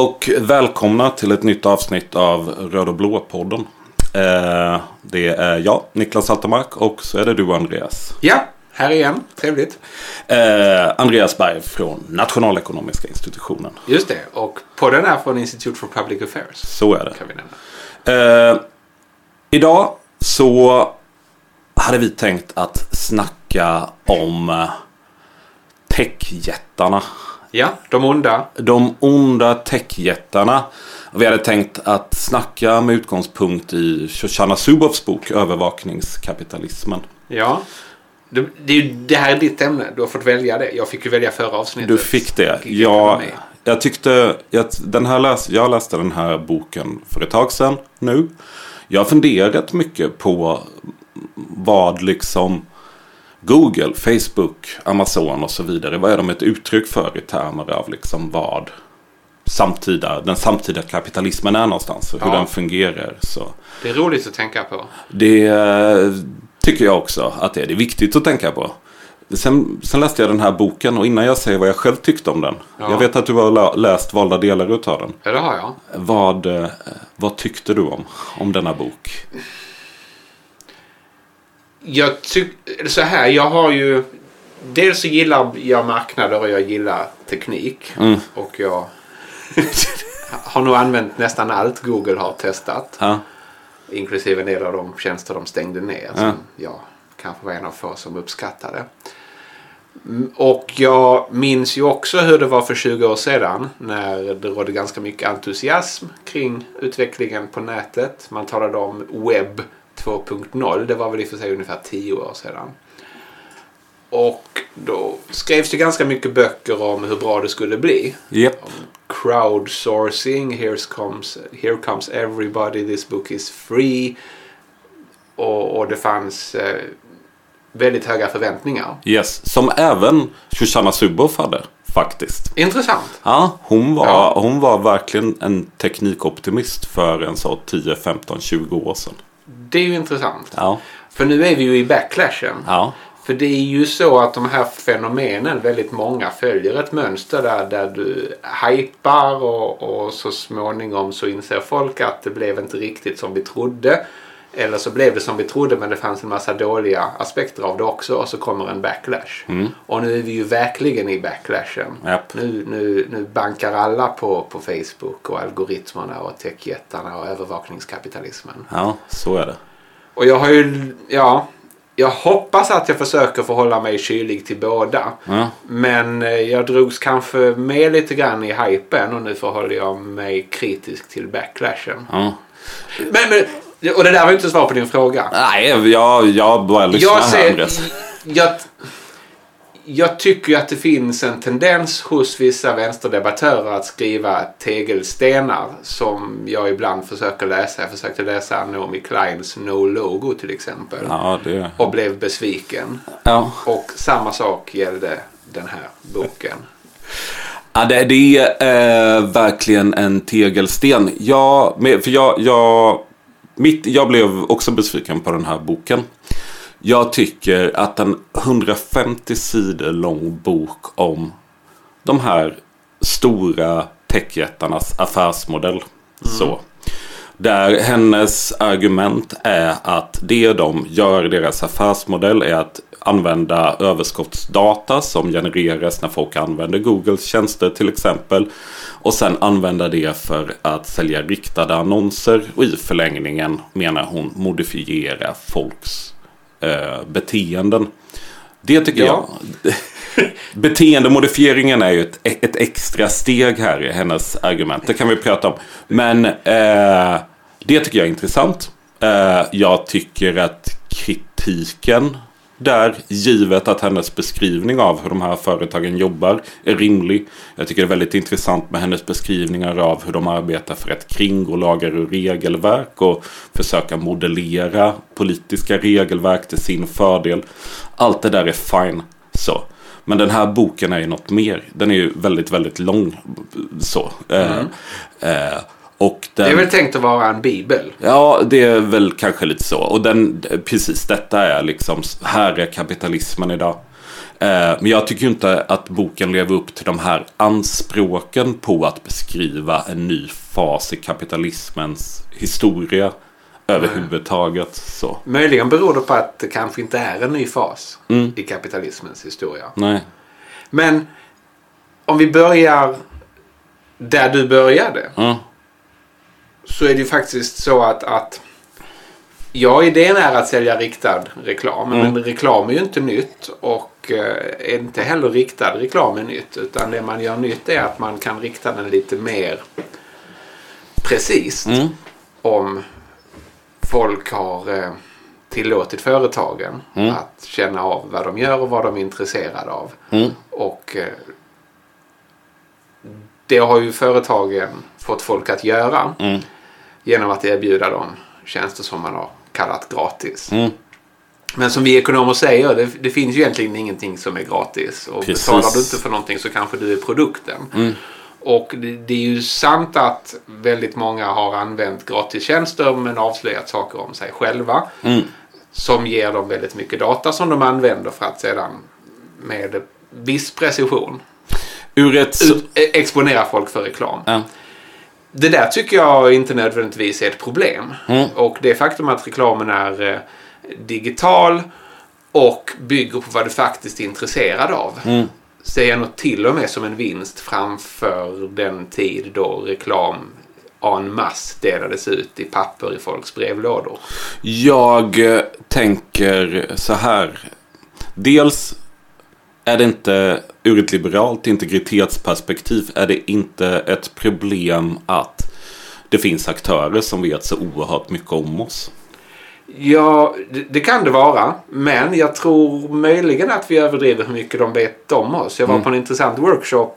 Och välkomna till ett nytt avsnitt av Röd och Blå-podden. Eh, det är jag, Niklas Altermark och så är det du Andreas. Ja, här igen. Trevligt. Eh, Andreas Berg från Nationalekonomiska institutionen. Just det. Och podden är från Institute for Public Affairs. Så är det. Kan vi nämna. Eh, idag så hade vi tänkt att snacka om eh, techjättarna. Ja, de onda. De onda techjättarna. Vi hade tänkt att snacka med utgångspunkt i Shoshana Zuboffs bok Övervakningskapitalismen. Ja. Det, det, det här är ditt ämne. Du har fått välja det. Jag fick ju välja förra avsnittet. Du fick det. Jag, med. jag tyckte, jag, den här läs, jag läste den här boken för ett tag sedan nu. Jag har funderat mycket på vad liksom Google, Facebook, Amazon och så vidare. Vad är de ett uttryck för i termer av liksom vad samtida, den samtida kapitalismen är någonstans. Och hur Ja. den fungerar. Så Det är roligt att tänka på. det eh, tycker jag också att det är. Det är viktigt att tänka på. Sen, sen läste jag den här boken och innan jag säger vad jag själv tyckte om den. Ja. Jag vet att du har läst valda delar utav den. Ja, det har jag. Vad, eh, vad tyckte du om, om denna bok? Jag tycker så här. Jag har ju... Dels så gillar jag marknader och jag gillar teknik. Mm. Och jag har nog använt nästan allt Google har testat. Ja, Inklusive en del av de tjänster de stängde ner. Ja. Som jag kanske var en av få som uppskattade. Mm, Och jag minns ju också hur det var för 20 år sedan. När det rådde ganska mycket entusiasm kring utvecklingen på nätet. Man talade om webb 2.0. Det var väl i och för sig ungefär 10 år sedan. Och då skrevs det ganska mycket böcker om hur bra det skulle bli Japp. crowdsourcing. Here comes, here comes everybody. This book is free. Och, och det fanns eh, väldigt höga förväntningar. Yes. Som även Shoshana Zuboff hade faktiskt. Intressant. Ja, hon var, Ja. hon var verkligen en teknikoptimist för en så 10, 15, 20 år sedan. Det är ju intressant. Ja, För nu är vi ju i backlashen. ja, För det är ju så att de här fenomenen, väldigt många följer ett mönster där, där du hypar och, och så småningom så inser folk att det blev inte riktigt som vi trodde. Eller så blev det som vi trodde men det fanns en massa dåliga aspekter av det också och så kommer en backlash. Och nu är vi ju verkligen i backlashen. Japp. Nu, nu, nu bankar alla på, på Facebook och algoritmerna och techjättarna och övervakningskapitalismen. ja, så är det. Och jag har ju, ja, jag hoppas att jag försöker förhålla mig kylig till båda. Ja. Men eh, jag drogs kanske med lite grann i hypen och nu förhåller jag mig kritisk till backlashen. Ja. Men, men, och det där var ju inte svar på din fråga. Nej, jag, jag bara lyssnar Jag, här ser, Andreas. jag, jag tycker ju att det finns en tendens hos vissa vänsterdebattörer att skriva tegelstenar som jag ibland försöker läsa. Jag försökte läsa Naomi Kleins No Logo till exempel. Ja, det... och blev besviken. Ja. Och samma sak gällde den här boken. Ja, det, det är eh, verkligen en tegelsten. Med, för jag, jag, mitt, jag blev också besviken på den här boken. Jag tycker att en 150 sidor lång bok om de här stora techjättarnas affärsmodell. Så. Där hennes argument är att det de gör i deras affärsmodell är att använda överskottsdata som genereras när folk använder Googles tjänster till exempel. Och sen använda det för att sälja riktade annonser och i förlängningen menar hon modifiera folks eh, beteenden. Det tycker Ja. jag. Beteendemodifieringen är ju ett, ett extra steg här i hennes argument. Det kan vi prata om. Men eh, det tycker jag är intressant. Eh, jag tycker att kritiken där, givet att hennes beskrivning av hur de här företagen jobbar är rimlig. Jag tycker det är väldigt intressant med hennes beskrivningar av hur de arbetar för att kringgå lagar och regelverk och försöka modellera politiska regelverk till sin fördel. Allt det där är fine. Så. Men den här boken är ju något mer. Den är ju väldigt, väldigt lång. Så. Eh, eh, och den... Det är väl tänkt att vara en bibel. Ja, det är väl kanske lite så. Och den, precis detta är liksom, här är kapitalismen idag. Eh, men jag tycker inte att boken lever upp till de här anspråken på att beskriva en ny fas i kapitalismens historia överhuvudtaget. Så. Möjligen beror det på att det kanske inte är en ny fas Mm. i kapitalismens historia. Nej. Men om vi börjar där du började. Ja. Så är det ju faktiskt så att, att Ja, idén är att sälja riktad reklam. Mm. Men reklam är ju inte nytt. Och eh, inte heller riktad reklam är nytt. Utan det man gör nytt är att man kan rikta den lite mer precis. Mm. Om folk har eh, tillåtit företagen Mm. att känna av vad de gör och vad de är intresserade av. Mm. Och eh, det har ju företagen fått folk att göra Mm. Genom att erbjuda dem tjänster som man har kallat gratis. Mm. Men som vi ekonomer säger, det, det finns ju egentligen ingenting som är gratis. Och Precis. betalar du inte för någonting så kanske du är produkten. Mm. Och det, det är ju sant att väldigt många har använt gratistjänster men avslöjat saker om sig själva. Mm. Som ger dem väldigt mycket data som de använder för att sedan med viss precision Ur ett... ut, e- exponera folk för reklam. Ja. Det där tycker jag inte nödvändigtvis är ett problem. Mm. Och det faktum att reklamen är eh, digital och bygger på vad du faktiskt är intresserad av. Mm. Ser jag nog till och med som en vinst framför den tid då reklam en masse delades ut i papper i folks brevlådor. Jag eh, tänker så här. Dels är det inte ur ett liberalt integritetsperspektiv är det inte ett problem att det finns aktörer som vet så oerhört mycket om oss. Ja, det, det kan det vara. Men jag tror möjligen att vi överdriver hur mycket de vet om oss. Jag var Mm. på en intressant workshop.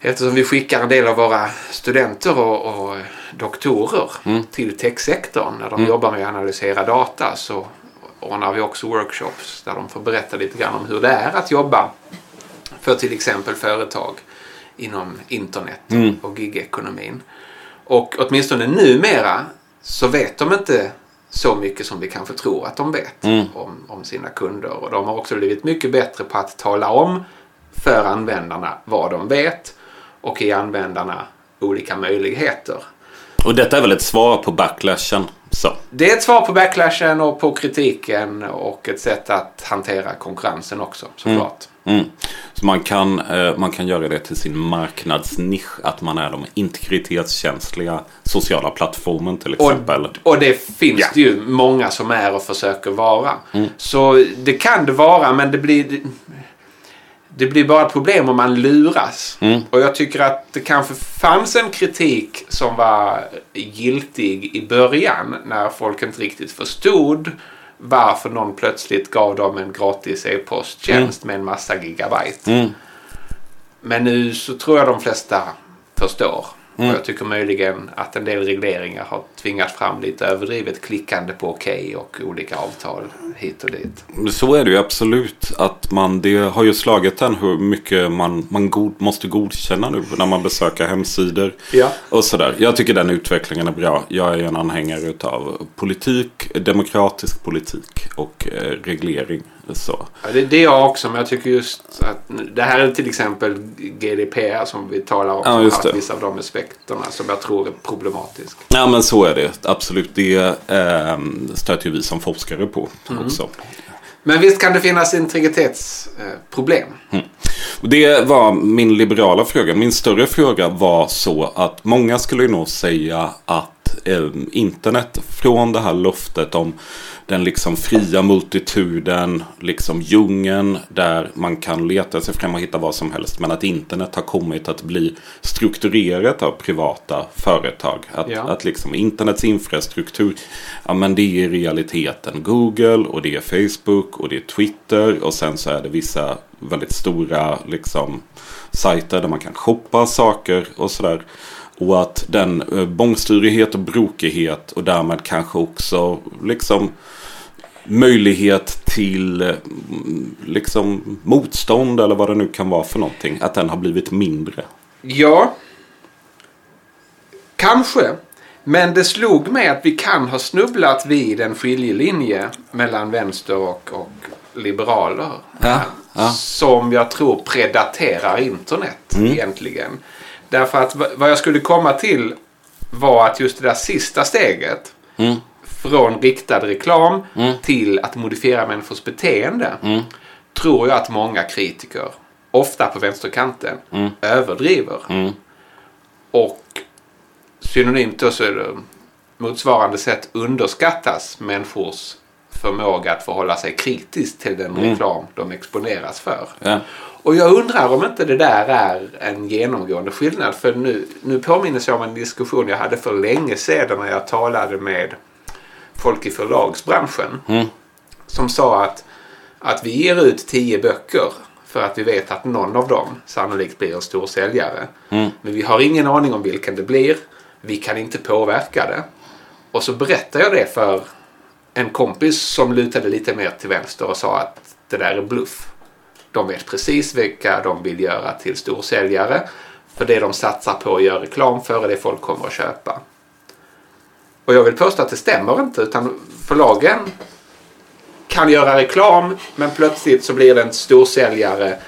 Eftersom vi skickar en del av våra studenter och, och doktorer Mm. till techsektorn när de Mm. jobbar med att analysera data så ordnar vi också workshops där de får berätta lite grann om hur det är att jobba för till exempel företag inom internet Mm. och gigekonomin. Och åtminstone numera så vet de inte så mycket som vi kanske tror att de vet Mm. om, om sina kunder. Och de har också blivit mycket bättre på att tala om för användarna vad de vet och ge användarna olika möjligheter. Och detta är väl ett svar på backlashen. Så. Det är ett svar på backlashen och på kritiken och ett sätt att hantera konkurrensen också såklart. Mm. Så man kan, eh, man kan göra det till sin marknadsnisch. Att man är de integritetskänsliga sociala plattformen till exempel. Och, och det finns Ja. det ju många som är och försöker vara. Mm. Så det kan det vara men det blir, det blir bara ett problem om man luras. Mm. Och jag tycker att det kanske fanns en kritik som var giltig i början när folk inte riktigt förstod varför någon plötsligt gav dem en gratis e-posttjänst med en massa gigabyte. Mm. Men nu så tror jag de flesta förstår. Mm. Och jag tycker möjligen att en del regleringar har tvingat fram lite överdrivet klickande på okej och olika avtal hit och dit. Så är det ju absolut. Att man, det har ju slagit en hur mycket man, man god, måste godkänna nu när man besöker hemsidor. Ja. Och sådär. Jag tycker den utvecklingen är bra. Jag är en anhängare av politik, demokratisk politik och eh, reglering. Så. Ja, det, det är jag också, men jag tycker just att det här är till exempel GDPR som vi talar om. Ja, just det. vissa av de aspekterna som jag tror är problematisk. Ja men så är det. Absolut. Det eh, stöter vi som forskare på också. Men visst kan det finnas integritetsproblem. Och Det var min liberala fråga. Min större fråga var så att många skulle nog säga att eh, internet från det här loftet om den liksom fria multituden, liksom djungeln där man kan leta sig fram och hitta vad som helst. Men att internet har kommit att bli strukturerat av privata företag. Att, Ja. att liksom internets infrastruktur, ja men det är i realiteten Google och det är Facebook och det är Twitter och sen så är det vissa väldigt stora liksom sajter där man kan shoppa saker och sådär. Och att den eh, bångstyrighet och brokighet och därmed kanske också liksom möjlighet till eh, liksom motstånd eller vad det nu kan vara för någonting. Att den har blivit mindre. Ja, kanske. Men det slog mig att vi kan ha snubblat vid en skiljelinje mellan vänster och, och liberaler. Ja, ja. Som jag tror predaterar internet Mm. egentligen. Därför att vad jag skulle komma till var att just det där sista steget Mm. från riktad reklam Mm. till att modifiera människors beteende Mm. tror jag att många kritiker, ofta på vänsterkanten, Mm. överdriver. Mm. Och synonymt då så är det motsvarande sätt underskattas människors förmåga att förhålla sig kritiskt till den Mm. reklam de exponeras för. Ja. Och jag undrar om inte det där är en genomgående skillnad. För nu, nu påminner jag om en diskussion jag hade för länge sedan när jag talade med folk i förlagsbranschen. Mm. Som sa att, att vi ger ut tio böcker för att vi vet att någon av dem sannolikt blir en stor säljare. Mm. Men vi har ingen aning om vilken det blir. Vi kan inte påverka det. Och så berättar jag det för en kompis som lutade lite mer till vänster och sa att det där är bluff. De vet precis vilka de vill göra till storsäljare. För det de satsar på att göra reklam för är det folk kommer att köpa. Och jag vill påstå att det stämmer inte utan förlagen kan göra reklam men plötsligt så blir det en storsäljare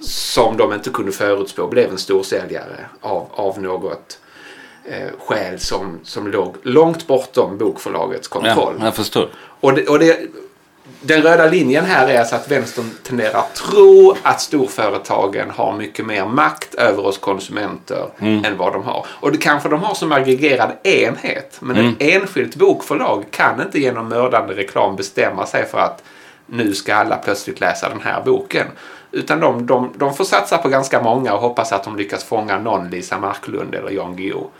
som de inte kunde förutspå blev en storsäljare av, av något eh, skäl som, som låg långt bortom bokförlagets kontroll. ja, jag förstår. Och, det, och det, den röda linjen här är alltså att vänstern tenderar att tro att storföretagen har mycket mer makt över oss konsumenter än vad de har. Och det kanske de har som aggregerad enhet. Men ett enskilt bokförlag kan inte genom mördande reklam bestämma sig för att nu ska alla plötsligt läsa den här boken. Utan de, de, de får satsa på ganska många och hoppas att de lyckas fånga någon Lisa Marklund eller Jan Guillou.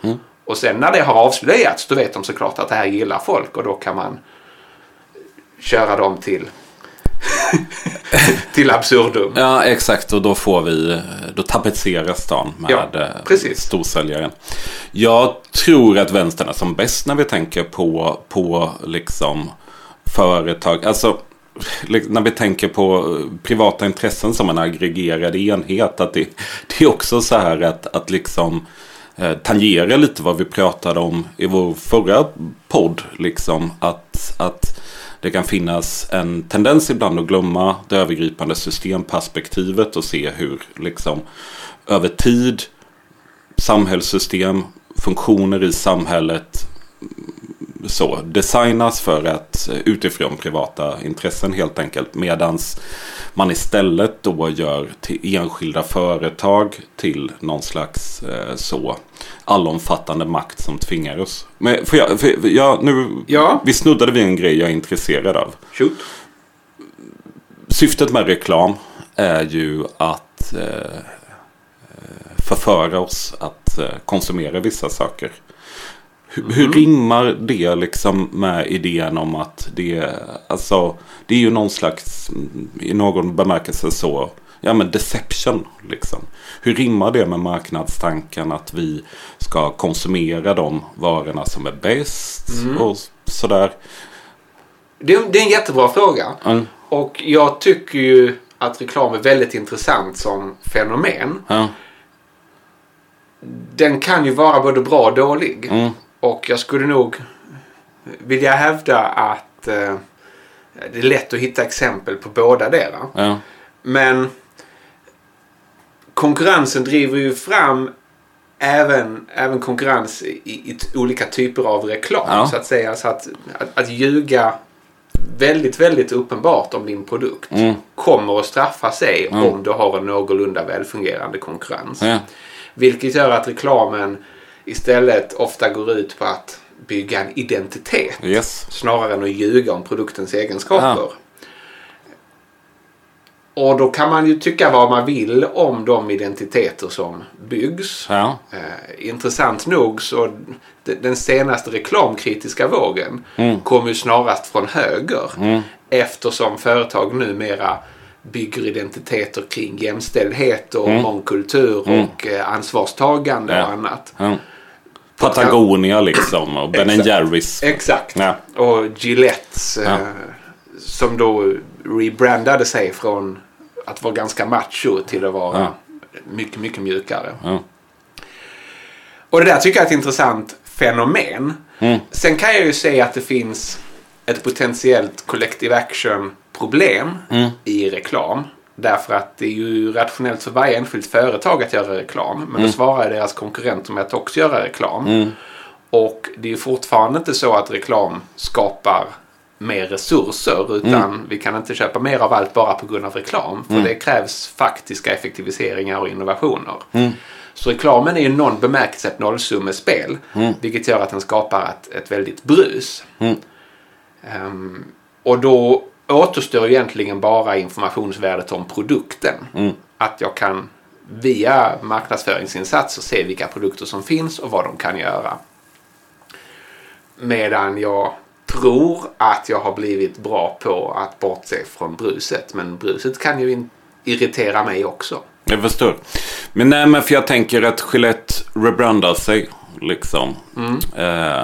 Och sen när det har avslöjats då vet de såklart att det här gillar folk och då kan man köra dem till till absurdum. Ja, exakt. Och då får vi, då tapetseras stan med Ja, eh, precis. storsäljaren. Jag tror att vänstern är som bäst när vi tänker på, på liksom företag. Alltså, när vi tänker på privata intressen som en aggregerad enhet. Att det, det är också så här att, att liksom eh, tangera lite vad vi pratade om i vår förra podd. Liksom, att, att det kan finnas en tendens ibland att glömma det övergripande systemperspektivet och se hur liksom över tid samhällssystem, funktioner i samhället så designas för att eh, utifrån privata intressen helt enkelt. Medans man istället då gör till enskilda företag till någon slags eh, så allomfattande makt som tvingar oss. Men för jag, för jag, nu, Ja. vi snuddade vid en grej jag är intresserad av. Shoot. Syftet med reklam är ju att eh, förföra oss att eh, konsumera vissa saker. Hur, hur rimmar det liksom med idén om att det, alltså, det är ju någon slags, mm, i någon bemärkelse så, ja men deception liksom. Hur rimmar det med marknadstanken att vi ska konsumera de varorna som är bäst och sådär? Det, det är en jättebra fråga. Mm. Och jag tycker ju att reklam är väldigt intressant som fenomen. Ja, Den kan ju vara både bra och dålig. mm, Och jag skulle nog vilja hävda att eh, det är lätt att hitta exempel på båda delar. ja, Men konkurrensen driver ju fram även, även konkurrens i, i olika typer av reklam. Ja. Så att säga. Så att, att, att ljuga väldigt, väldigt uppenbart om din produkt Mm. kommer att straffa sig Mm. om du har en någorlunda välfungerande konkurrens. ja, Vilket gör att reklamen istället ofta går ut på att bygga en identitet yes. snarare än att ljuga om produktens egenskaper. Och då kan man ju tycka vad man vill om de identiteter som byggs. Ja, Eh, intressant nog så den senaste reklamkritiska vågen Mm. kom ju snarast från höger. Mm. Eftersom företag numera bygger identiteter kring jämställdhet och Mm. mångkultur Mm. och eh, ansvarstagande och annat. ja. Patagonia liksom och Ben. Jerrys. Exakt. Ja, Och Gillettes eh, Ja. som då rebrandade sig från att vara ganska macho till att vara Ja. mycket, mycket mjukare. Och det där tycker jag är ett intressant fenomen. Mm. Sen kan jag ju se att det finns ett potentiellt collective action problem i reklam. Därför att det är ju rationellt för varje enskilt företag att göra reklam. Men då svarar deras konkurrenter med att också göra reklam. Och det är ju fortfarande inte så att reklam skapar mer resurser utan vi kan inte köpa mer av allt bara på grund av reklam. För det krävs faktiska effektiviseringar och innovationer. Så reklamen är ju någon bemärkelse ett nollsummespel. Vilket gör att den skapar ett, ett väldigt brus. Ehm, och då återstår egentligen bara informationsvärdet om produkten. Att jag kan via marknadsföringsinsatser se vilka produkter som finns och vad de kan göra. Medan jag tror att jag har blivit bra på att bortse från bruset. Men bruset kan ju irritera mig också. Jag förstår. Men nej, men för jag tänker att Gillette rebrandar sig. Liksom. Eh,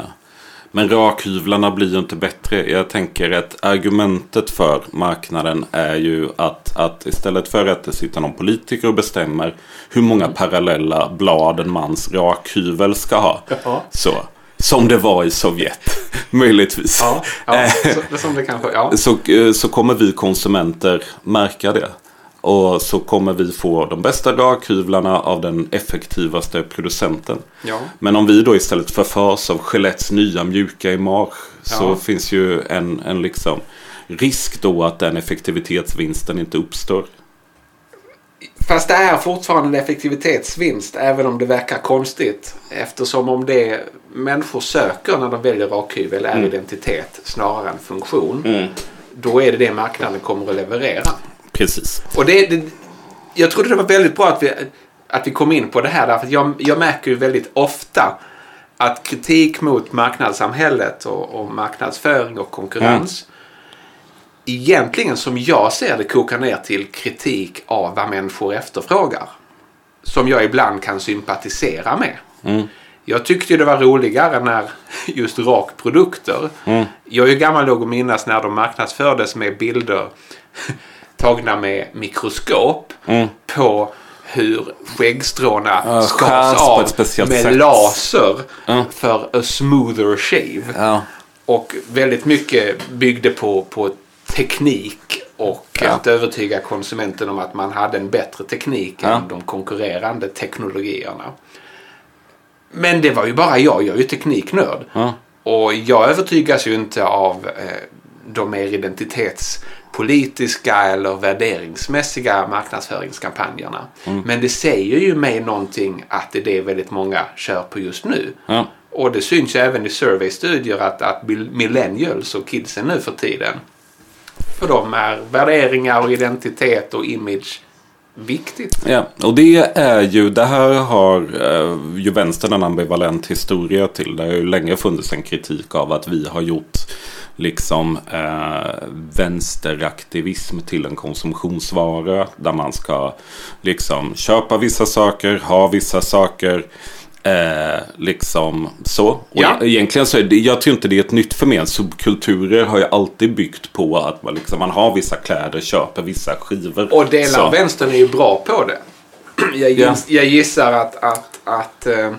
men rakhyvlarna blir ju inte bättre. Jag tänker att argumentet för marknaden är ju att, att istället för att det sitter någon politiker och bestämmer hur många parallella blad en mans rakhyvel ska ha. Ja. Så. Som det var i Sovjet. Möjligtvis. Ja, ja så, som det kanske, ja. så, eh, så kommer vi konsumenter märka det. Och så kommer vi få de bästa rakhyvlarna av den effektivaste producenten. Ja. Men om vi då istället förförs av Gillettes nya mjuka image så Ja. finns ju en, en liksom risk då att den effektivitetsvinsten inte uppstår. Fast det är fortfarande en effektivitetsvinst även om det verkar konstigt. Eftersom om det människor söker när de väljer rakhyvel är identitet snarare än funktion. Då är det det marknaden kommer att leverera. Precis. Och det, det, jag trodde det var väldigt bra att vi, att vi kom in på det här. Därför att jag, jag märker ju väldigt ofta att kritik mot marknadssamhället och, och marknadsföring och konkurrens egentligen som jag ser det kokar ner till kritik av vad människor efterfrågar. Som jag ibland kan sympatisera med. Jag tyckte det var roligare när just rakprodukter. Jag är ju gammal nog att minnas när de marknadsfördes med bilder tagna med mikroskop på hur skäggstråna Ja, skars av med sätt. laser Ja. för a smoother shave. Ja. Och väldigt mycket byggde på, på teknik och att övertyga konsumenten om att man hade en bättre teknik än de konkurrerande teknologierna. Men det var ju bara jag, jag är ju tekniknörd. Och jag övertygas ju inte av eh, de mer identitetspolitiska eller värderingsmässiga marknadsföringskampanjerna. Men det säger ju mig någonting att det är det väldigt många kör på just nu. Ja. Och det syns ju även i surveystudier att, att millennials och kidsen nu för tiden. För dem är värderingar och identitet och image viktigt. Ja, och det är ju, det här har eh, ju vänstern en ambivalent historia till. Det har ju länge funnits en kritik av att vi har gjort liksom eh, vänsteraktivism till en konsumtionsvara. Där man ska liksom köpa vissa saker, ha vissa saker. Eh, liksom så. Och Ja. e- egentligen så är det, jag tror inte det är ett nytt fenomen. Subkulturer har ju alltid byggt på att man, liksom, man har vissa kläder, köper vissa skivor. Och delar Så. av vänstern är ju bra på det. Jag, Ja. giss, jag gissar att, att, att eh,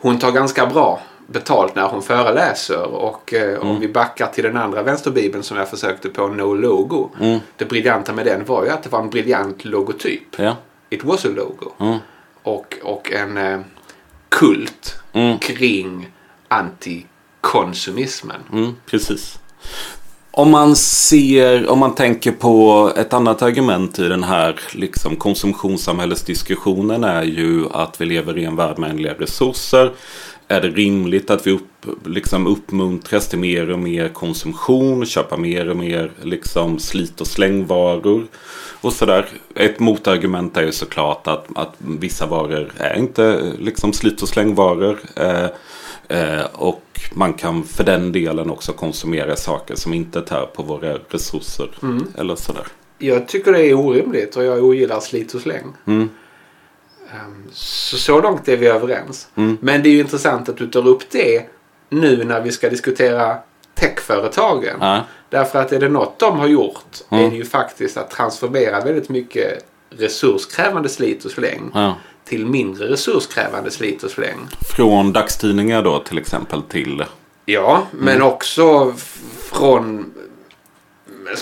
hon tar ganska bra betalt när hon föreläser. Och eh, Mm. om vi backar till den andra vänsterbibeln som jag försökte på, No Logo. Mm. Det briljanta med den var ju att det var en briljant logotyp. Ja. It was a logo. Mm. Och, och en eh, kult Mm. kring antikonsumismen. Mm, precis. Om man ser, om man tänker på ett annat argument i den här liksom, konsumtionssamhällesdiskussionen är ju att vi lever i en värld med ändliga resurser. Är det rimligt att vi upp, liksom, uppmuntras till mer och mer konsumtion, köpa mer och mer liksom, slit och slängvaror och sådär. Ett motargument är ju såklart att, att vissa varor är inte liksom, slit och slängvaror. Eh, Eh, och man kan för den delen också konsumera saker som inte tär på våra resurser. Eller sådär. Jag tycker det är orimligt och jag ogillar slit och släng. Mm. Ehm, Så, så långt är vi överens. Mm. Men det är ju intressant att du tar upp det nu när vi ska diskutera techföretagen. Ja. Därför att är det något de har gjort Mm. är det ju faktiskt att transformera väldigt mycket resurskrävande slit och släng Ja. till mindre resurskrävande slit och släng. Från dagstidningar då till exempel till... Ja, men Mm. också från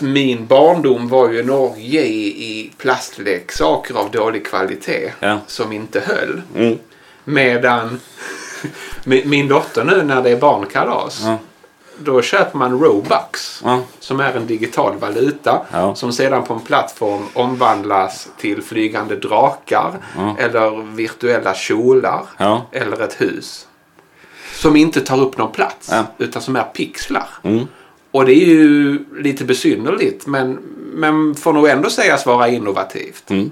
min barndom var ju en orgie i plastleksaker av dålig kvalitet Ja. som inte höll. Mm. Medan min dotter nu när det är barnkalas Ja. då köper man Robux Ja. som är en digital valuta som sedan på en plattform omvandlas till flygande drakar eller virtuella kjolar eller ett hus. Som inte tar upp någon plats utan som är pixlar. Mm. Och det är ju lite besynnerligt men, men får nog ändå sägas vara innovativt. Mm.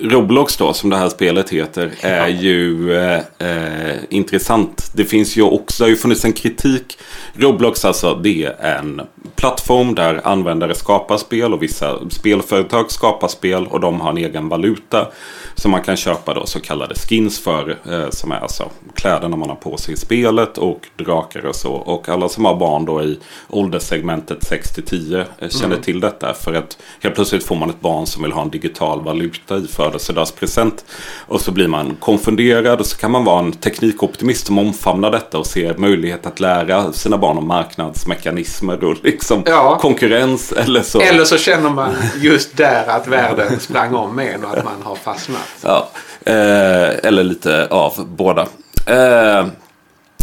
Roblox då, som det här spelet heter, är ju eh, eh, intressant. Det finns ju också, det har ju funnits en kritik. Roblox alltså, det är en plattform där användare skapar spel och vissa spelföretag skapar spel och de har en egen valuta som man kan köpa då så kallade skins för. Eh, som är alltså kläderna man har på sig i spelet och drakar och så. Och alla som har barn då i ålderssegmentet 6 till 10 eh, känner till detta. För att helt plötsligt får man ett barn som vill ha en digital valuta i födelsedagspresent. Och så blir man konfunderad och så kan man vara en teknikoptimist som omfamnar detta och ser möjlighet att lära sina barn om marknadsmekanismer och liksom Ja. konkurrens eller så. Eller så känner man just där att världen sprang om med en och att man har fastnat. Ja, eh, eller lite av båda. Eh,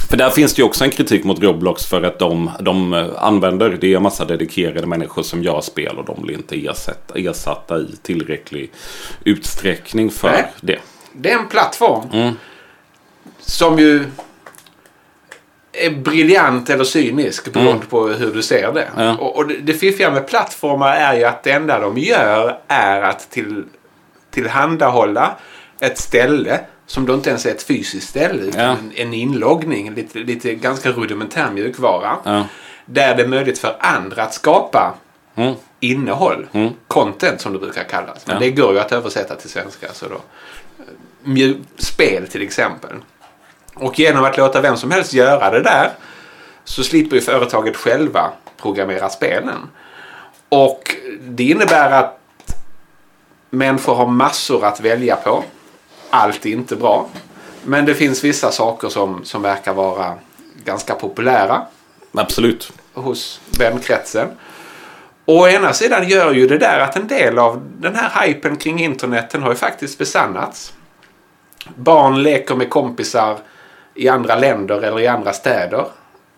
för där finns det ju också en kritik mot Roblox för att de, de eh, använder, det är en massa dedikerade människor som gör spel och de blir inte ersätta, ersatta i tillräcklig utsträckning för Nej. det. Det är en plattform Mm. som ju är briljant eller cynisk beroende på hur du ser det. Ja. Och, och det, det fiffiga med plattformar är ju att det enda de gör är att till, tillhandahålla ett ställe som då inte ens är ett fysiskt ställe utan Ja. en, en inloggning, lite, lite ganska rudimentär mjukvara. Ja. Där det är möjligt för andra att skapa Mm. innehåll. Mm. Content som det brukar kallas. Men Ja. det går ju att översätta till svenska. Så då. Spel till exempel. Och genom att låta vem som helst göra det där så slipper ju företaget själva programmera spelen. Och det innebär att människor har massor att välja på. Allt är inte bra. Men det finns vissa saker som, som verkar vara ganska populära Absolut. hos vänkretsen. Och å ena sidan gör ju det där att en del av den här hypen kring internet den har ju faktiskt besannats. Barn leker med kompisar i andra länder eller i andra städer.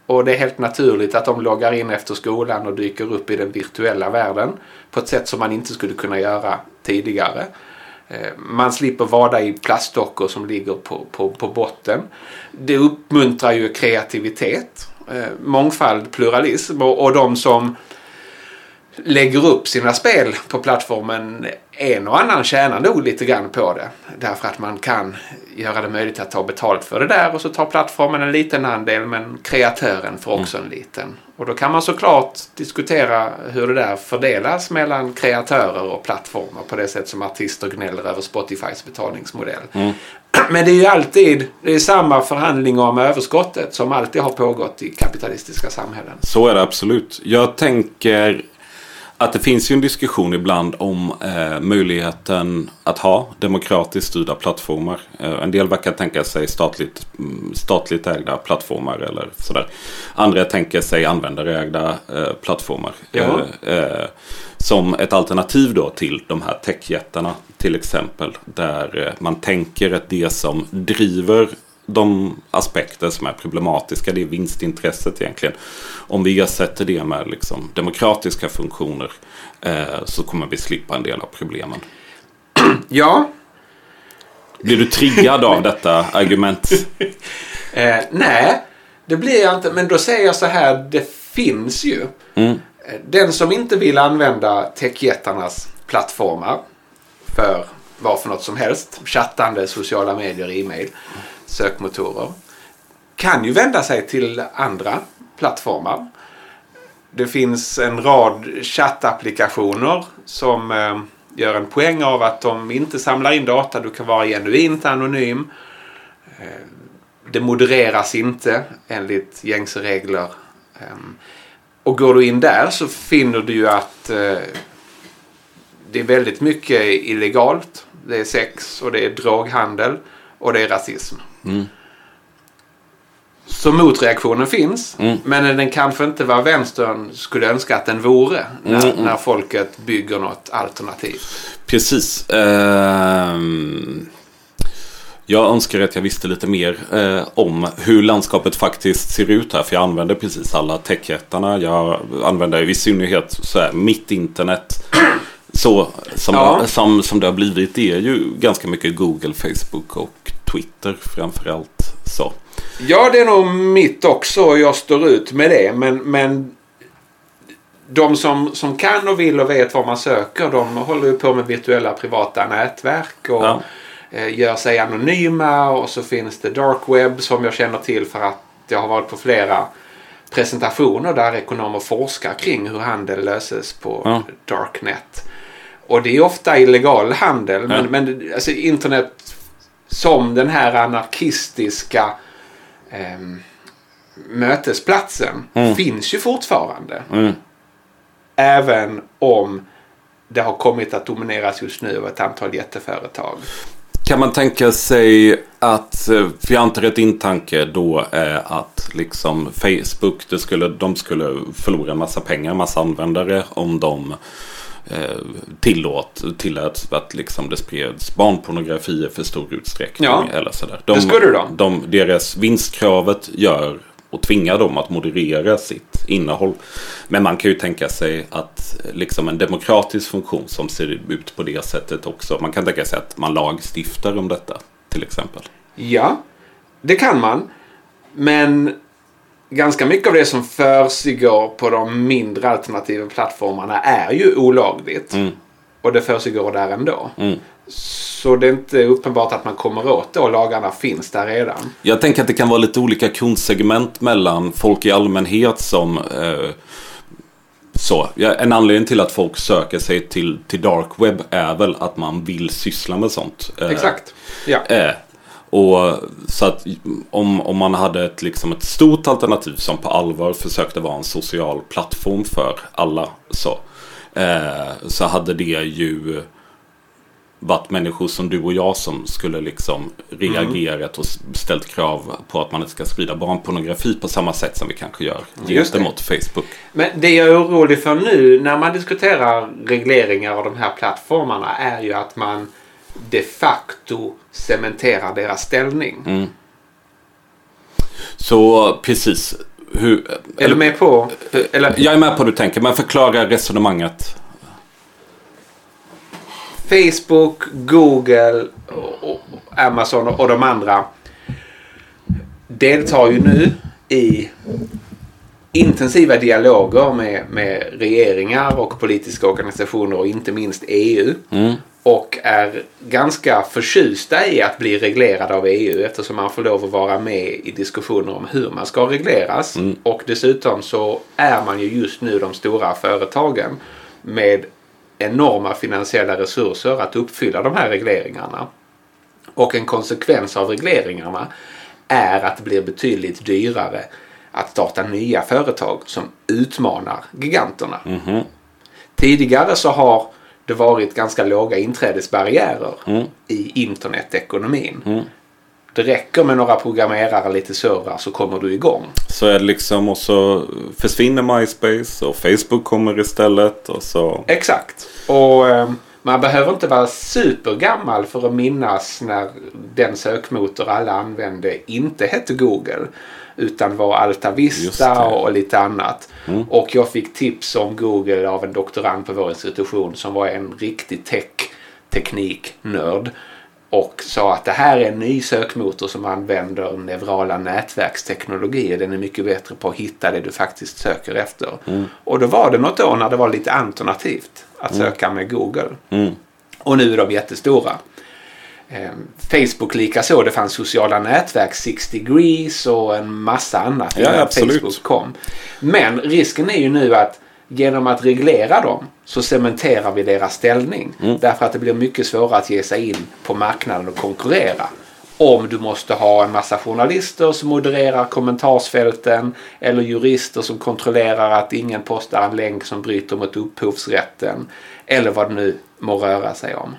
Och det är helt naturligt att de loggar in efter skolan och dyker upp i den virtuella världen på ett sätt som man inte skulle kunna göra tidigare. Eh, man slipper vada i plastdockor som ligger på, på, på botten. Det uppmuntrar ju kreativitet, eh, mångfald, pluralism och, och de som lägger upp sina spel på plattformen, en och annan tjänar nog lite grann på det. Därför att man kan göra det möjligt att ta betalt för det där och så tar plattformen en liten andel men kreatören får också en liten. Och då kan man såklart diskutera hur det där fördelas mellan kreatörer och plattformar på det sätt som artister gnäller över Spotifys betalningsmodell. Men det är ju alltid det är samma förhandling om överskottet som alltid har pågått i kapitalistiska samhällen. Så är det absolut. Jag tänker att det finns ju en diskussion ibland om eh, möjligheten att ha demokratiskt styrda plattformar. Eh, en del verkar tänka sig statligt, mm, statligt ägda plattformar eller sådär. Andra tänker sig användarägda eh, plattformar. Eh, eh, som ett alternativ då till de här techjättarna till exempel. Där eh, man tänker att det som driver de aspekter som är problematiska, det är vinstintresset egentligen. Om vi ersätter det med liksom demokratiska funktioner eh, så kommer vi slippa en del av problemen. Ja, Blir du triggad av detta argument? Eh, nej, det blir jag inte. Men då säger jag så här, det finns ju. Mm. Den som inte vill använda techjättarnas plattformar för vad för något som helst, chattande, sociala medier, e-mail, sökmotorer, kan ju vända sig till andra plattformar. Det finns en rad chattapplikationer som eh, gör en poäng av att de inte samlar in data. Du kan vara genuint anonym. Eh, det modereras inte enligt gängse regler. Eh, och går du in där så finner du ju att eh, det är väldigt mycket illegalt. Det är sex och det är droghandel och det är rasism. Så motreaktionen finns. Mm. Men den kanske inte var vänstern skulle önska att den vore. När, Mm, mm. när folket bygger något alternativ. Precis. Ehm, jag önskar att jag visste lite mer eh, om hur landskapet faktiskt ser ut här. För jag använder precis alla techjättarna. Jag använder i synnerhet så här, mitt internet. Så som, Ja. som, som det har blivit det är ju ganska mycket Google, Facebook och Twitter framförallt. Så. Ja, det är nog mitt också och jag står ut med det. Men, men de som, som kan och vill och vet vad man söker de håller ju på med virtuella privata nätverk och Ja. eh, gör sig anonyma och så finns det dark web som jag känner till för att jag har varit på flera presentationer där ekonomer forskar kring hur handel löses på Ja. darknet. Och det är ofta illegal handel men, Ja. men alltså, internet som den här anarkistiska ehm, mötesplatsen Mm. finns ju fortfarande. Mm. Även om det har kommit att domineras just nu av ett antal jätteföretag. Kan man tänka sig att, eh, för jag antar att din tanke då är att liksom Facebook, det skulle, de skulle förlora en massa pengar, en massa användare om de eh, tillåt, tillät att liksom det spreds barnpornografi i för stor utsträckning. Ja, eller sådär. det skulle de. de. Deras vinstkravet gör och tvingar dem att moderera sitt innehåll. Men man kan ju tänka sig att liksom en demokratisk funktion som ser ut på det sättet också. Man kan tänka sig att man lagstiftar om detta till exempel. Ja, det kan man. Men ganska mycket av det som försiggår på de mindre alternativa plattformarna är ju olagligt. Mm. Och det försiggår där ändå. Mm. Så det är inte uppenbart att man kommer åt det och lagarna finns där redan. Jag tänker att det kan vara lite olika kundsegment mellan folk i allmänhet som eh, så. En anledning till att folk söker sig till, till dark web är väl att man vill syssla med sånt. Eh, Exakt. Ja. Eh, och så att om, om man hade ett, liksom ett stort alternativ som på allvar försökte vara en social plattform för alla så, eh, så hade det ju varit människor som du och jag som skulle liksom reagerat och ställt krav på att man inte ska sprida barnpornografi på samma sätt som vi kanske gör gentemot Facebook. Men det jag är orolig för nu när man diskuterar regleringar av de här plattformarna är ju att man de facto cementerar deras ställning. Mm. Så precis. Hur, Är du med på? Eller Jag är med på hur du tänker, men förklara resonemanget. Facebook, Google, och, Amazon och de andra deltar ju nu i intensiva dialoger med, med regeringar och politiska organisationer och inte minst EU. Mm. Och är ganska förtjusta i att bli reglerad av EU eftersom man får lov att vara med i diskussioner om hur man ska regleras. Mm. Och dessutom så är man ju just nu de stora företagen med enorma finansiella resurser att uppfylla de här regleringarna. Och en konsekvens av regleringarna är att det blir betydligt dyrare att starta nya företag som utmanar giganterna. Mhm. Tidigare så har det varit ganska låga inträdesbarriärer Mm. i internetekonomin. Mm. Det räcker med några programmerare lite servrar så kommer du igång. Så är det liksom och så försvinner MySpace och Facebook kommer istället och så. Exakt. Och eh, man behöver inte vara supergammal för att minnas när den sökmotor alla använde inte hette Google. Utan var Alta Vista och lite annat. Mm. Och jag fick tips om Google av en doktorand på vår institution som var en riktig tech tekniknörd. Och sa att det här är en ny sökmotor som använder neurala nätverksteknologier. Den är mycket bättre på att hitta det du faktiskt söker efter. Mm. Och då var det något år när det var lite alternativt att söka med Google. Mm. Och nu är de jättestora. Eh, Facebook lika så. Det fanns sociala nätverk, Six Degrees och en massa annat Ja, innan absolut. Facebook kom. Men risken är ju nu att genom att reglera dem så cementerar vi deras ställning. Mm. Därför att det blir mycket svårare att ge sig in på marknaden och konkurrera. Om du måste ha en massa journalister som modererar kommentarsfälten eller jurister som kontrollerar att ingen postar en länk som bryter mot upphovsrätten. Eller vad det nu må röra sig om.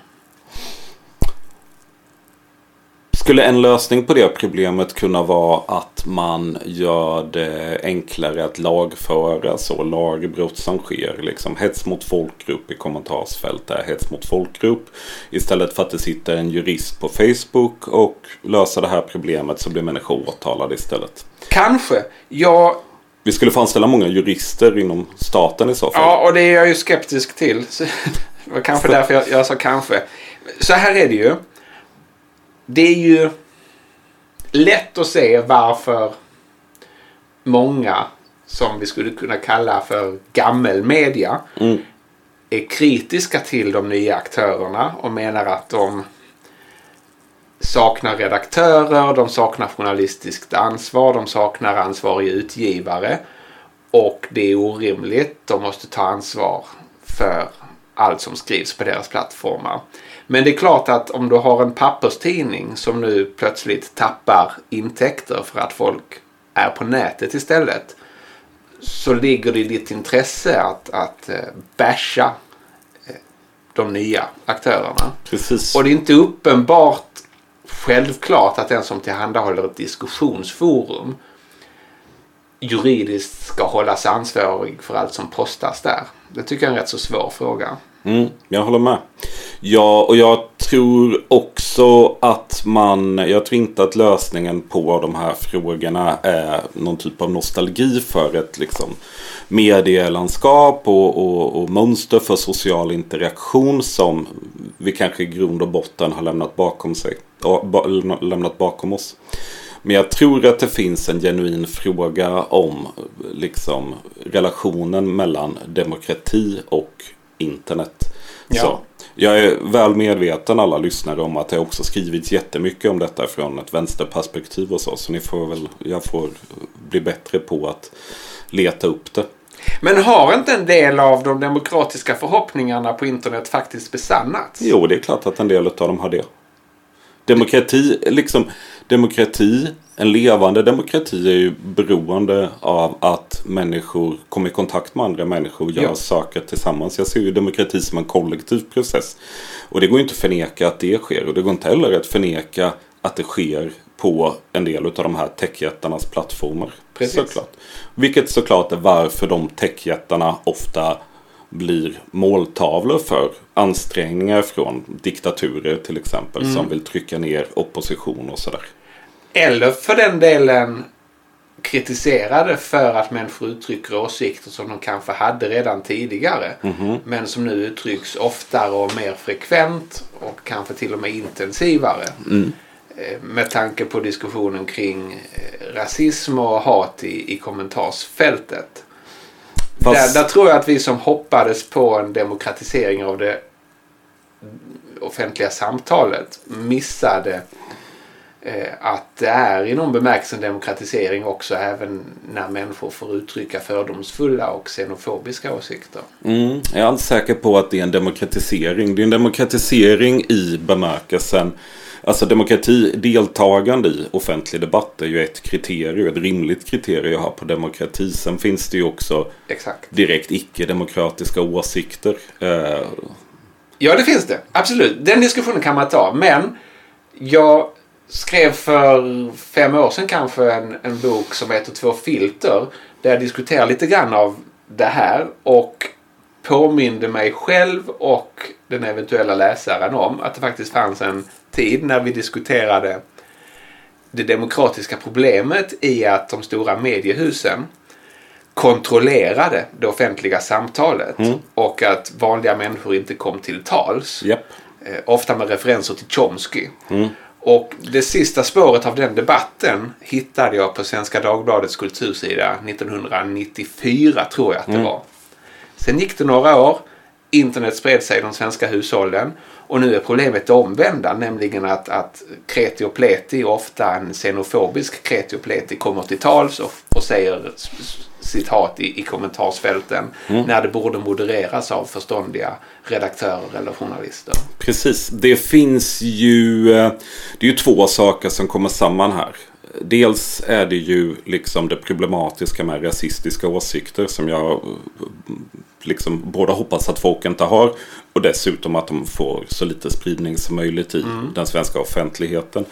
Skulle en lösning på det problemet kunna vara att man gör det enklare att lagföra så lagbrott som sker? Liksom hets mot folkgrupp i kommentarsfält är hets mot folkgrupp. Istället för att det sitter en jurist på Facebook och löser det här problemet så blir människor åtalade istället. Kanske. Jag vi skulle få anställa många jurister inom staten i så fall. Ja, och det är jag ju skeptisk till. Det var kanske därför jag, jag sa kanske. Så här är det ju. Det är ju lätt att se varför många som vi skulle kunna kalla för gammelmedia mm. är kritiska till de nya aktörerna och menar att de saknar redaktörer, de saknar journalistiskt ansvar, de saknar ansvarig utgivare. Och det är orimligt. De måste ta ansvar för allt som skrivs på deras plattformar. Men det är klart att om du har en papperstidning som nu plötsligt tappar intäkter för att folk är på nätet istället. Så ligger det i ditt intresse att, att eh, basha eh, de nya aktörerna. Precis. Och det är inte uppenbart självklart att den som tillhandahåller ett diskussionsforum juridiskt ska hållas ansvarig för allt som postas där. Det tycker jag är en rätt så svår fråga. Mm, jag håller med. Ja, och jag tror också att man... Jag tror inte att lösningen på de här frågorna är någon typ av nostalgi för ett liksom, medielandskap och, och, och mönster för social interaktion som vi kanske i grund och botten har lämnat bakom, sig, lämnat bakom oss. Men jag tror att det finns en genuin fråga om liksom, relationen mellan demokrati och internet. Ja. Så, jag är väl medveten alla lyssnare om att det också skrivits jättemycket om detta från ett vänsterperspektiv och så. Så ni får väl, jag får bli bättre på att leta upp det. Men har inte en del av de demokratiska förhoppningarna på internet faktiskt besannats? Jo, det är klart att en del av dem har det. Demokrati, liksom, demokrati, en levande demokrati är ju beroende av att människor kommer i kontakt med andra människor och gör ja. saker tillsammans. Jag ser ju demokrati som en kollektiv process. Och det går inte att förneka att det sker. Och det går inte heller att förneka att det sker på en del av de här techjättarnas plattformar. Precis. Såklart. Vilket såklart är varför de techjättarna ofta blir måltavlor för ansträngningar från diktaturer till exempel mm. som vill trycka ner opposition och sådär. Eller för den delen kritiserade för att människor uttrycker åsikter som de kanske hade redan tidigare. Mm -hmm. Men som nu uttrycks oftare och mer frekvent och kanske till och med intensivare. Mm. Eh, med tanke på diskussionen kring eh, rasism och hat i, i kommentarsfältet. Fast... Där, där, tror jag att vi som hoppades på en demokratisering av det offentliga samtalet missade eh, att det är i någon bemärkelse en demokratisering också även när människor får uttrycka fördomsfulla och xenofobiska åsikter. Mm, jag är alldeles säker på att det är en demokratisering. Det är en demokratisering i bemärkelsen Alltså demokrati, deltagande i offentlig debatt är ju ett kriterium, ett rimligt kriterium jag har på demokrati. Sen finns det ju också Exakt. direkt icke-demokratiska åsikter. Eh. Ja, det finns det. Absolut. Den diskussionen kan man ta. Men jag skrev för fem år sedan kanske en, en bok som heter Två filter. Där jag diskuterar lite grann av det här. Och påminde mig själv och den eventuella läsaren om att det faktiskt fanns en tid när vi diskuterade det demokratiska problemet i att de stora mediehusen kontrollerade det offentliga samtalet mm. och att vanliga människor inte kom till tals. Yep. Eh, ofta med referenser till Chomsky. Mm. Och det sista spåret av den debatten hittade jag på Svenska Dagbladets kultursida 1994 tror jag att det mm. var. Sen gick det några år. Internet spred sig i de svenska hushållen. Och nu är problemet det omvända, nämligen att, att kreti och pleti, ofta en xenofobisk kreti och pleti, kommer till tals och, och säger sitt hat i, i kommentarsfälten mm. när det borde modereras av förståndiga redaktörer eller journalister. Precis, det finns ju, eh, det är ju två saker som kommer samman här. Dels är det ju liksom det problematiska med rasistiska åsikter som jag liksom både hoppas att folk inte har och dessutom att de får så lite spridning som möjligt i mm. den svenska offentligheten.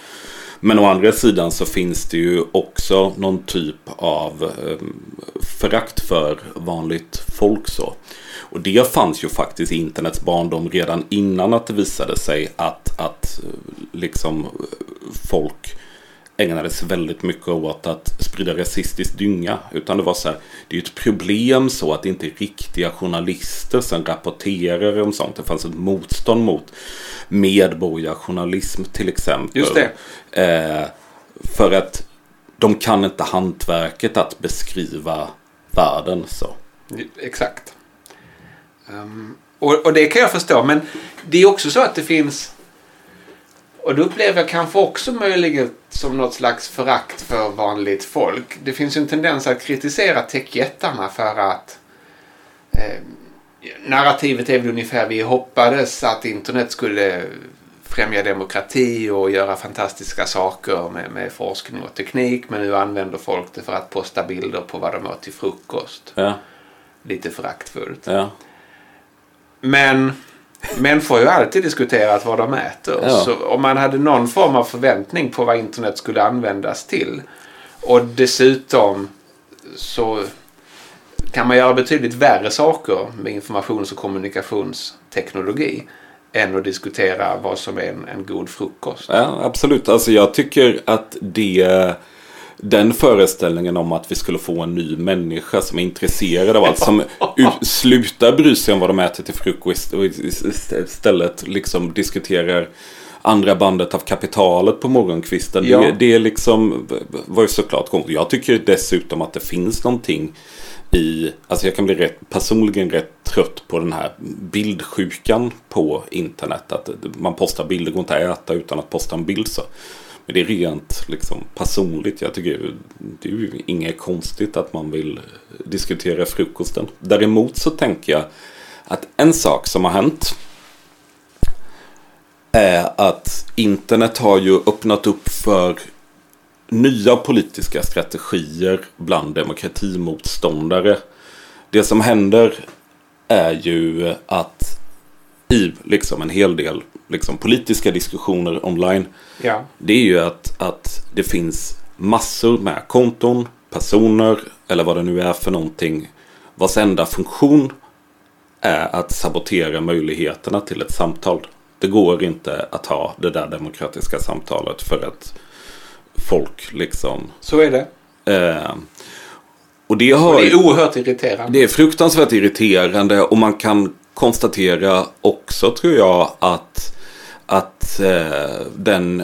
Men å andra sidan så finns det ju också någon typ av eh, förakt för vanligt folk så. Och det fanns ju faktiskt i internets barndom redan innan att det visade sig att, att liksom folk ägnade sig väldigt mycket åt att sprida rasistisk dynga. Utan det var så här, det är ju ett problem så att det inte är riktiga journalister som rapporterar om sånt. Det fanns ett motstånd mot medborgarjournalism till exempel. Just det. Eh, för att de kan inte hantverket att beskriva världen så. Exakt. Um, och, och, det kan jag förstå. Men det är också så att det finns och då upplever jag kanske också möjligen som något slags förakt för vanligt folk. Det finns ju en tendens att kritisera techjättarna för att eh, narrativet är väl ungefär vi hoppades att internet skulle främja demokrati och göra fantastiska saker med, med forskning och teknik. Men nu använder folk det för att posta bilder på vad de åt till frukost. Ja. Lite föraktfullt. Ja. Men Människor har ju alltid diskuterat vad de äter. Ja. Så om man hade någon form av förväntning på vad internet skulle användas till. Och dessutom så kan man göra betydligt värre saker med informations och kommunikationsteknologi än att diskutera vad som är en, en god frukost. Ja, absolut. Alltså jag tycker att det den föreställningen om att vi skulle få en ny människa som är intresserad av allt. Som slutar bry sig om vad de äter till frukost och istället liksom diskuterar andra bandet av kapitalet på morgonkvisten. Ja. Det, det är liksom, var ju såklart konstigt. Jag tycker dessutom att det finns någonting i, alltså jag kan bli rätt, personligen rätt trött på den här bildsjukan på internet. Att man postar bilder, går inte att äta utan att posta en bild. så men det är rent liksom, personligt. Jag tycker det är ju inget konstigt att man vill diskutera frukosten. Däremot så tänker jag att en sak som har hänt är att internet har ju öppnat upp för nya politiska strategier bland demokratimotståndare. Det som händer är ju att i liksom en hel del liksom, politiska diskussioner online. Ja. Det är ju att, att det finns massor med konton, personer eller vad det nu är för någonting. Vars enda funktion är att sabotera möjligheterna till ett samtal. Det går inte att ha det där demokratiska samtalet för att folk liksom... Så är det. Eh, och det, har, och det är oerhört irriterande. Det är fruktansvärt irriterande och man kan konstatera också tror jag att, att eh, den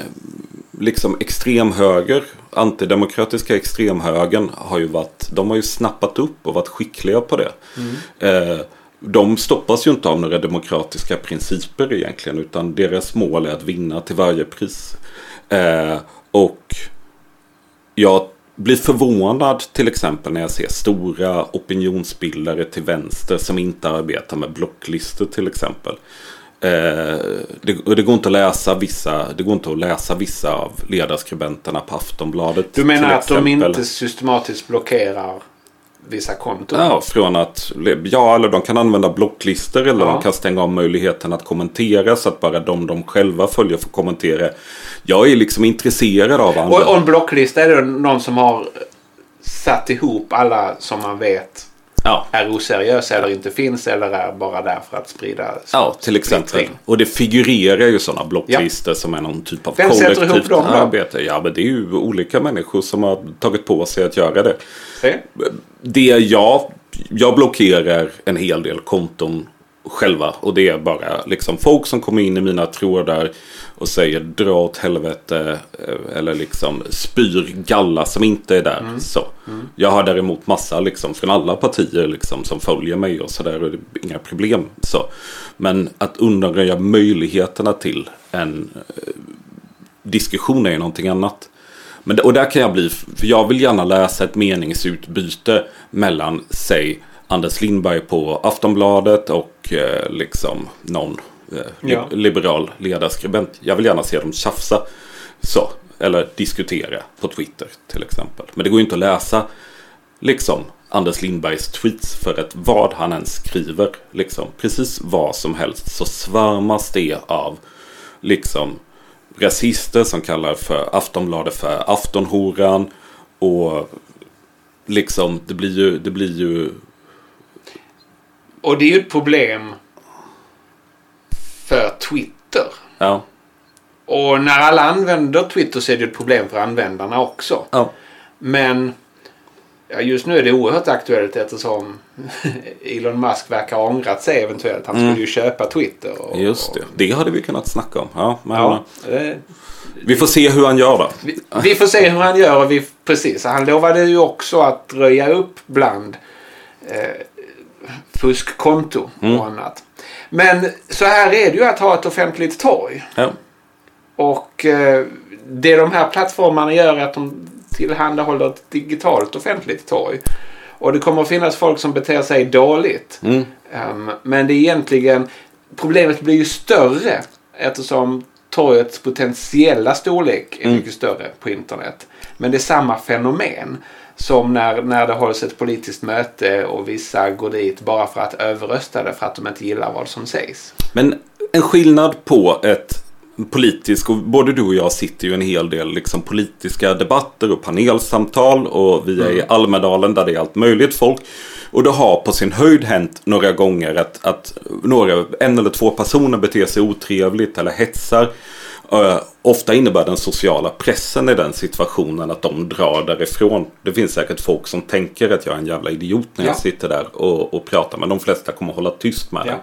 liksom extremhöger, antidemokratiska extremhögern har ju varit, de har ju snappat upp och varit skickliga på det. Mm. Eh, de stoppas ju inte av några demokratiska principer egentligen utan deras mål är att vinna till varje pris. Eh, och jag blir förvånad till exempel när jag ser stora opinionsbildare till vänster som inte arbetar med blocklistor till exempel. Eh, det, det går inte att läsa vissa, det går inte att läsa vissa av ledarskribenterna på Aftonbladet. Du menar att exempel. de inte systematiskt blockerar vissa konton? Ja, från att, ja eller de kan använda blocklistor eller ja. de kan stänga av möjligheten att kommentera så att bara de de själva följer får kommentera. Jag är liksom intresserad av andra. Och, och en blocklista är det någon som har satt ihop alla som man vet ja. är oseriösa eller inte finns eller är bara där för att sprida Ja, till exempel. Splittring. Och det figurerar ju sådana blocklistor ja. som är någon typ av Vem kollektivt ihop dem, arbete. Ja, men det är ju olika människor som har tagit på sig att göra det. Se. Det jag, jag blockerar en hel del konton själva. Och det är bara liksom folk som kommer in i mina trådar och säger dra åt helvete eh, eller liksom spyr galla som inte är där. Mm. Så. Mm. Jag har däremot massa liksom från alla partier liksom som följer mig och sådär och det är inga problem. Så. Men att undanröja möjligheterna till en eh, diskussion är ju någonting annat. Men, och där kan jag bli, för jag vill gärna läsa ett meningsutbyte mellan, säg, Anders Lindberg på Aftonbladet och eh, liksom någon eh, ja. liberal ledarskribent. Jag vill gärna se dem tjafsa. Så, eller diskutera på Twitter till exempel. Men det går ju inte att läsa liksom Anders Lindbergs tweets för att vad han än skriver, liksom precis vad som helst så svärmas det av liksom rasister som kallar för Aftonbladet för Aftonhoran. Och liksom det blir ju, det blir ju Och det är ju ett problem för Twitter. ja, Och när alla använder Twitter så är det ett problem för användarna också. ja, Men ja, just nu är det oerhört aktuellt eftersom Elon Musk verkar ha ångrat sig eventuellt. Han skulle ju köpa Twitter. Och, Mm. just det. Det hade vi kunnat snacka om. Ja, men Ja, eh, vi får se hur han gör då. vi, vi får se hur han gör. Och vi, precis, han lovade ju också att röja upp bland eh, fuskkonto Mm. och annat. Men så här är det ju att ha ett offentligt torg. Ja, Och eh, det de här plattformarna gör är att de tillhandahåller ett digitalt offentligt torg. Och det kommer att finnas folk som beter sig dåligt. mm, Ehm, men det är egentligen, problemet blir ju större eftersom torgets potentiella storlek är Mm. mycket större på internet. Men det är samma fenomen som när, när det hålls ett politiskt möte och vissa går dit bara för att överrösta det för att de inte gillar vad som sägs. Men en skillnad på ett politiskt, och både du och jag sitter ju en hel del liksom politiska debatter och panelsamtal och vi är i Almedalen där det är allt möjligt folk. Och det har på sin höjd hänt några gånger att, att några, en eller två personer beter sig otrevligt eller hetsar. Ofta innebär den sociala pressen i den situationen att de drar därifrån. Det finns säkert folk som tänker att jag är en jävla idiot när jag Ja. sitter där och, och pratar. Men de flesta kommer hålla tyst med Ja. det.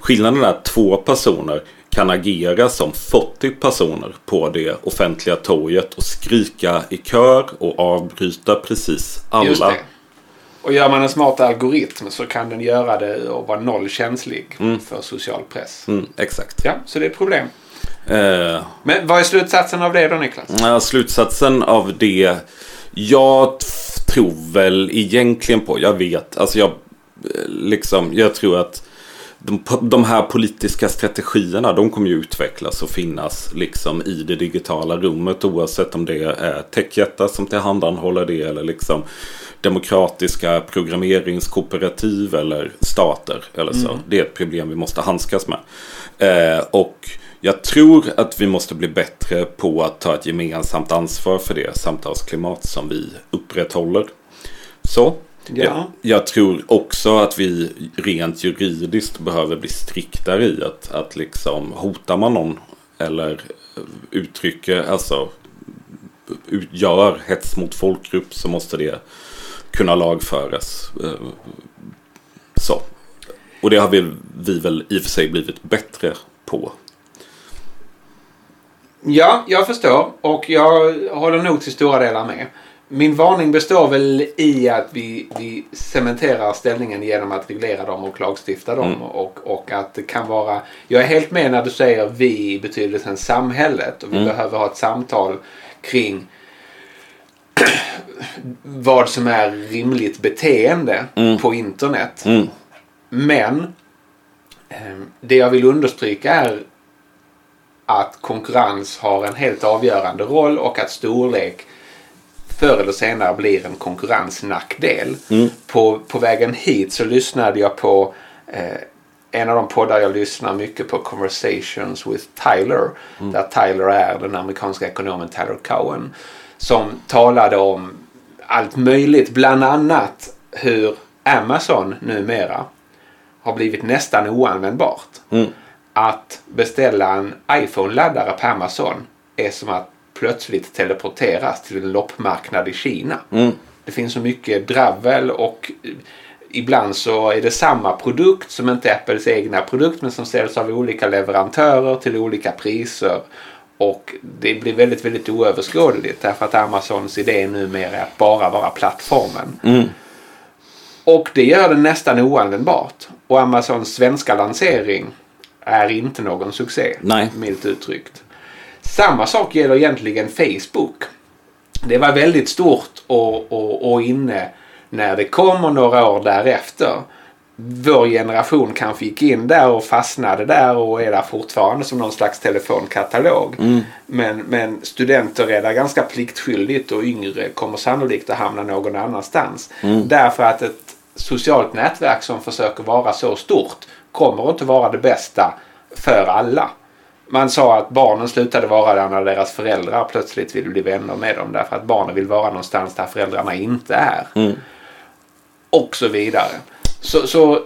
Skillnaden är att två personer kan agera som 40 personer på det offentliga torget och skrika i kör och avbryta precis alla. Och gör man en smart algoritm så kan den göra det och vara nollkänslig för social press. Mm, exakt. Ja, så det är ett problem. Eh, Men vad är slutsatsen av det då Niklas? Ja, slutsatsen av det. Jag tror väl egentligen på, jag vet, alltså jag eh, liksom, jag tror att de, de här politiska strategierna de kommer ju utvecklas och finnas liksom i det digitala rummet oavsett om det är techjättar som tillhandahåller det eller liksom demokratiska programmeringskooperativ eller stater eller så. Det är ett problem vi måste handskas med. Eh, och jag tror att vi måste bli bättre på att ta ett gemensamt ansvar för det samtalsklimat som vi upprätthåller. Så. Ja. Jag, jag tror också att vi rent juridiskt behöver bli striktare i att, att liksom hotar man någon eller uttrycker, alltså utgör hets mot folkgrupp så måste det kunna lagföras. Eh, Så. Och det har vi, vi väl i och för sig blivit bättre på. Ja, jag förstår och jag håller nog till stora delar med. Min varning består väl i att vi, vi cementerar ställningen genom att reglera dem och lagstifta dem. Och, och att det kan vara... Jag är helt med när du säger vi i betydelsen samhället. Och vi behöver ha ett samtal kring vad som är rimligt beteende på internet. Mm. Men eh, det jag vill understryka är att konkurrens har en helt avgörande roll och att storlek förr eller senare blir en konkurrensnackdel. Mm. På, på vägen hit så lyssnade jag på eh, en av de poddar jag lyssnar mycket på, Conversations with Tyler. Där Tyler är den amerikanska ekonomen Tyler Cowen. Som talade om allt möjligt, bland annat hur Amazon numera har blivit nästan oanvändbart. Mm. Att beställa en iPhone-laddare på Amazon är som att plötsligt teleporteras till en loppmarknad i Kina. Mm. Det finns så mycket dravel och eh, ibland så är det samma produkt som inte är Apples egna produkt men som säljs av olika leverantörer till olika priser. Och det blir väldigt, väldigt oöverskådligt därför att Amazons idé numera är att bara vara plattformen. Mm. Och det gör det nästan oanvändbart. Och Amazons svenska lansering är inte någon succé. Nej. Milt uttryckt. Samma sak gäller egentligen Facebook. Det var väldigt stort och, och, och inne när det kom och några år därefter. Vår generation kanske gick in där och fastnade där och är där fortfarande som någon slags telefonkatalog. Men, men studenter är där ganska pliktskyldigt och yngre kommer sannolikt att hamna någon annanstans. Därför att ett socialt nätverk som försöker vara så stort kommer inte vara det bästa för alla. man sa att barnen slutade vara där när deras föräldrar plötsligt ville bli vänner med dem. Därför att barnen vill vara någonstans där föräldrarna inte är. Mm. Och så vidare. Så, så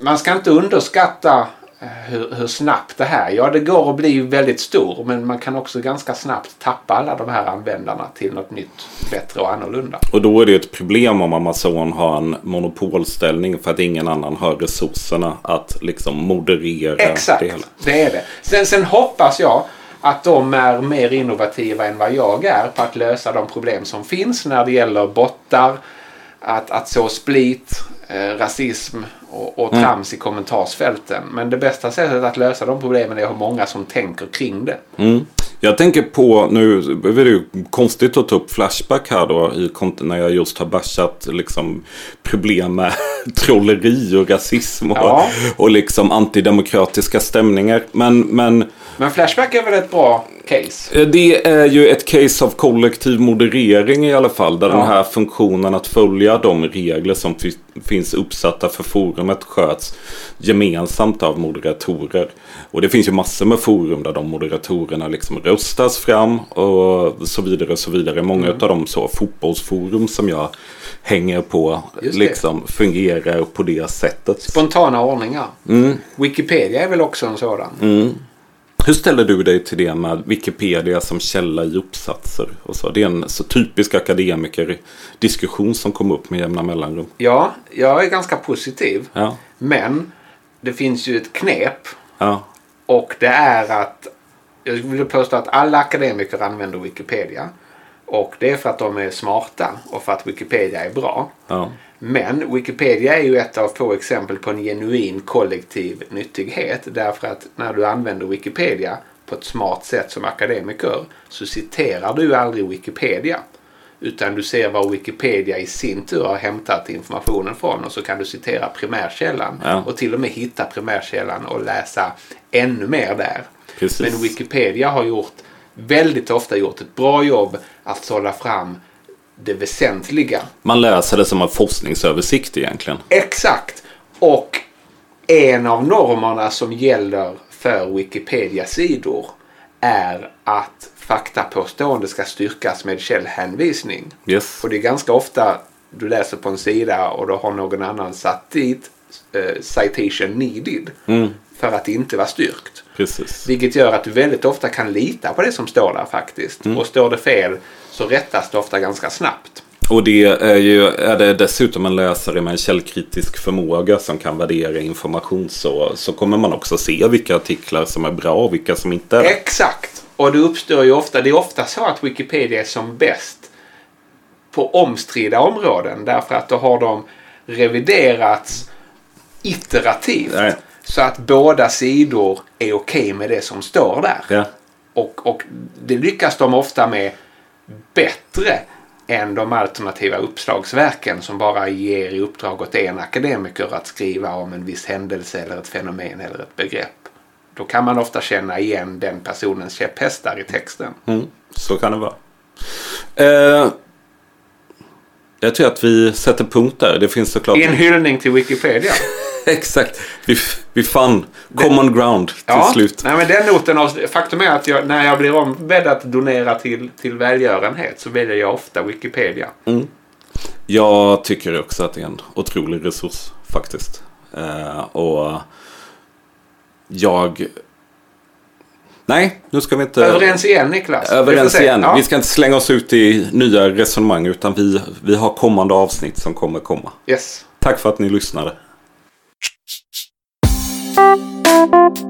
man ska inte underskatta hur, hur snabbt det här. Ja, det går att bli väldigt stor men man kan också ganska snabbt tappa alla de här användarna till något nytt, bättre och annorlunda. Och då är det ett problem om Amazon har en monopolställning för att ingen annan har resurserna att liksom moderera Exakt, det hela. det är det. Sen, sen hoppas jag att de är mer innovativa än vad jag är på att lösa de problem som finns när det gäller bottar, att, att så split, eh, rasism och, och trams i kommentarsfälten. Men det bästa sättet att lösa de problemen är att ha många som tänker kring det. Mm. Jag tänker på, nu är det ju konstigt att ta upp Flashback här då i, när jag just har bashat liksom problem med trolleri och rasism och, Ja. och liksom antidemokratiska stämningar. Men, men Men Flashback är väl ett bra case? Eh, Det är ju ett case av kollektiv moderering i alla fall. Där Ja. den här funktionen att följa de regler som fi- finns uppsatta för forumet sköts gemensamt av moderatorer. Och det finns ju massor med forum där de moderatorerna liksom röstas fram och så vidare och så vidare. Många Mm. av de så fotbollsforum som jag hänger på liksom fungerar på det sättet. Spontana ordningar. Mm. Wikipedia är väl också en sådan? Mm. Hur ställer du dig till det med Wikipedia som källa i uppsatser? Och så? Det är en så typisk akademiker-diskussion som kom upp med jämna mellanrum. Ja, jag är ganska positiv. Ja, Men det finns ju ett knep ja, och det är att jag vill påstå att alla akademiker använder Wikipedia. Och det är för att de är smarta och för att Wikipedia är bra. ja. Men Wikipedia är ju ett av få exempel på en genuin kollektiv nyttighet. Därför att när du använder Wikipedia på ett smart sätt som akademiker så citerar du aldrig Wikipedia. Utan du ser var Wikipedia i sin tur har hämtat informationen från och så kan du citera primärkällan. Ja. Och till och med hitta primärkällan och läsa ännu mer där. Precis. Men Wikipedia har gjort väldigt ofta gjort ett bra jobb att sålla fram det väsentliga. Man läser det som en forskningsöversikt egentligen. Exakt. Och en av normerna som gäller för Wikipedia-sidor är att faktapåstående ska styrkas med källhänvisning. Yes. Och det är ganska ofta du läser på en sida och då har någon annan satt dit eh, citation needed Mm, för att det inte var styrkt. Precis. Vilket gör att du väldigt ofta kan lita på det som står där faktiskt. Och står det fel så rättas det ofta ganska snabbt. Och det är ju är det dessutom en läsare med en källkritisk förmåga som kan värdera information så, så kommer man också se vilka artiklar som är bra och vilka som inte är det. Exakt! Och det uppstår ju ofta, det är ofta så att Wikipedia är som bäst på omstridda områden därför att då har de reviderats iterativt. Nej. Så att båda sidor är okej med det som står där. Ja. Och, och det lyckas de ofta med bättre än de alternativa uppslagsverken som bara ger i uppdrag åt en akademiker att skriva om en viss händelse eller ett fenomen eller ett begrepp. Då kan man ofta känna igen den personens käpphästar i texten. Mm, så kan det vara. Eh, jag tror att vi sätter punkt där. Det finns såklart... En hyllning till Wikipedia. Exakt. Vi, vi fann common ground till Ja, slut. nej, men den noten. av- Faktum är att jag, när jag blir ombedd att donera till, till välgörenhet så väljer jag ofta Wikipedia. Mm. Jag tycker också att det är en otrolig resurs faktiskt. Eh, och jag... Nej, nu ska vi inte... Överens igen Niklas. Vi Överens se. igen. Ja. Vi ska inte slänga oss ut i nya resonemang utan vi, vi har kommande avsnitt som kommer komma. Yes. Tack för att ni lyssnade. Thank you.